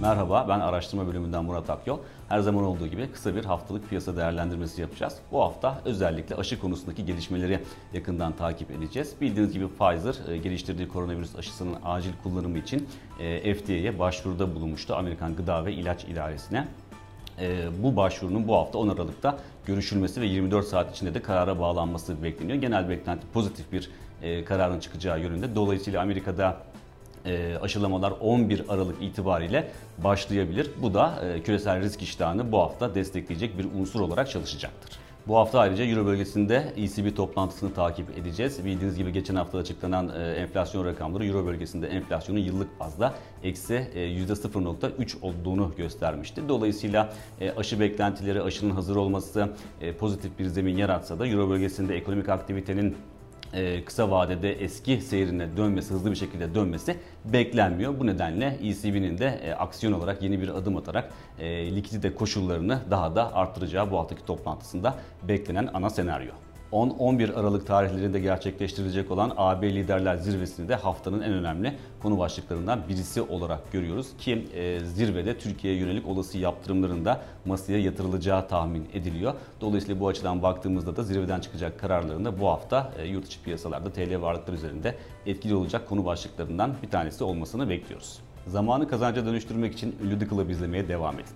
Merhaba, ben araştırma bölümünden Murat Akyol. Her zaman olduğu gibi kısa bir haftalık piyasa değerlendirmesi yapacağız. Bu hafta özellikle aşı konusundaki gelişmeleri yakından takip edeceğiz. Bildiğiniz gibi Pfizer e, geliştirdiği koronavirüs aşısının acil kullanımı için e, FDA'ye başvuruda bulunmuştu. Amerikan Gıda ve İlaç İdaresi'ne. E, bu başvurunun bu hafta 10 Aralık'ta görüşülmesi ve 24 saat içinde de karara bağlanması bekleniyor. Genel beklenti pozitif bir kararın çıkacağı yönünde. Dolayısıyla Amerika'da e, aşılamalar 11 Aralık itibariyle başlayabilir. Bu da e, küresel risk iştahını bu hafta destekleyecek bir unsur olarak çalışacaktır. Bu hafta ayrıca Euro bölgesinde ECB toplantısını takip edeceğiz. Bildiğiniz gibi geçen hafta açıklanan e, enflasyon rakamları Euro bölgesinde enflasyonun yıllık bazda eksi %0.3 olduğunu göstermişti. Dolayısıyla e, aşı beklentileri, aşının hazır olması e, pozitif bir zemin yaratsa da Euro bölgesinde ekonomik aktivitenin e, kısa vadede eski seyrine dönmesi, hızlı bir şekilde dönmesi beklenmiyor. Bu nedenle ECB'nin de e, aksiyon olarak yeni bir adım atarak e, likidite koşullarını daha da arttıracağı bu haftaki toplantısında beklenen ana senaryo. 10-11 Aralık tarihlerinde gerçekleştirilecek olan AB Liderler Zirvesi'ni de haftanın en önemli konu başlıklarından birisi olarak görüyoruz ki e, zirvede Türkiye'ye yönelik olası yaptırımların da masaya yatırılacağı tahmin ediliyor. Dolayısıyla bu açıdan baktığımızda da zirveden çıkacak kararların da bu hafta e, yurt içi piyasalarda TL varlıklar üzerinde etkili olacak konu başlıklarından bir tanesi olmasını bekliyoruz. Zamanı kazanca dönüştürmek için Ünlü The Club izlemeye devam edin.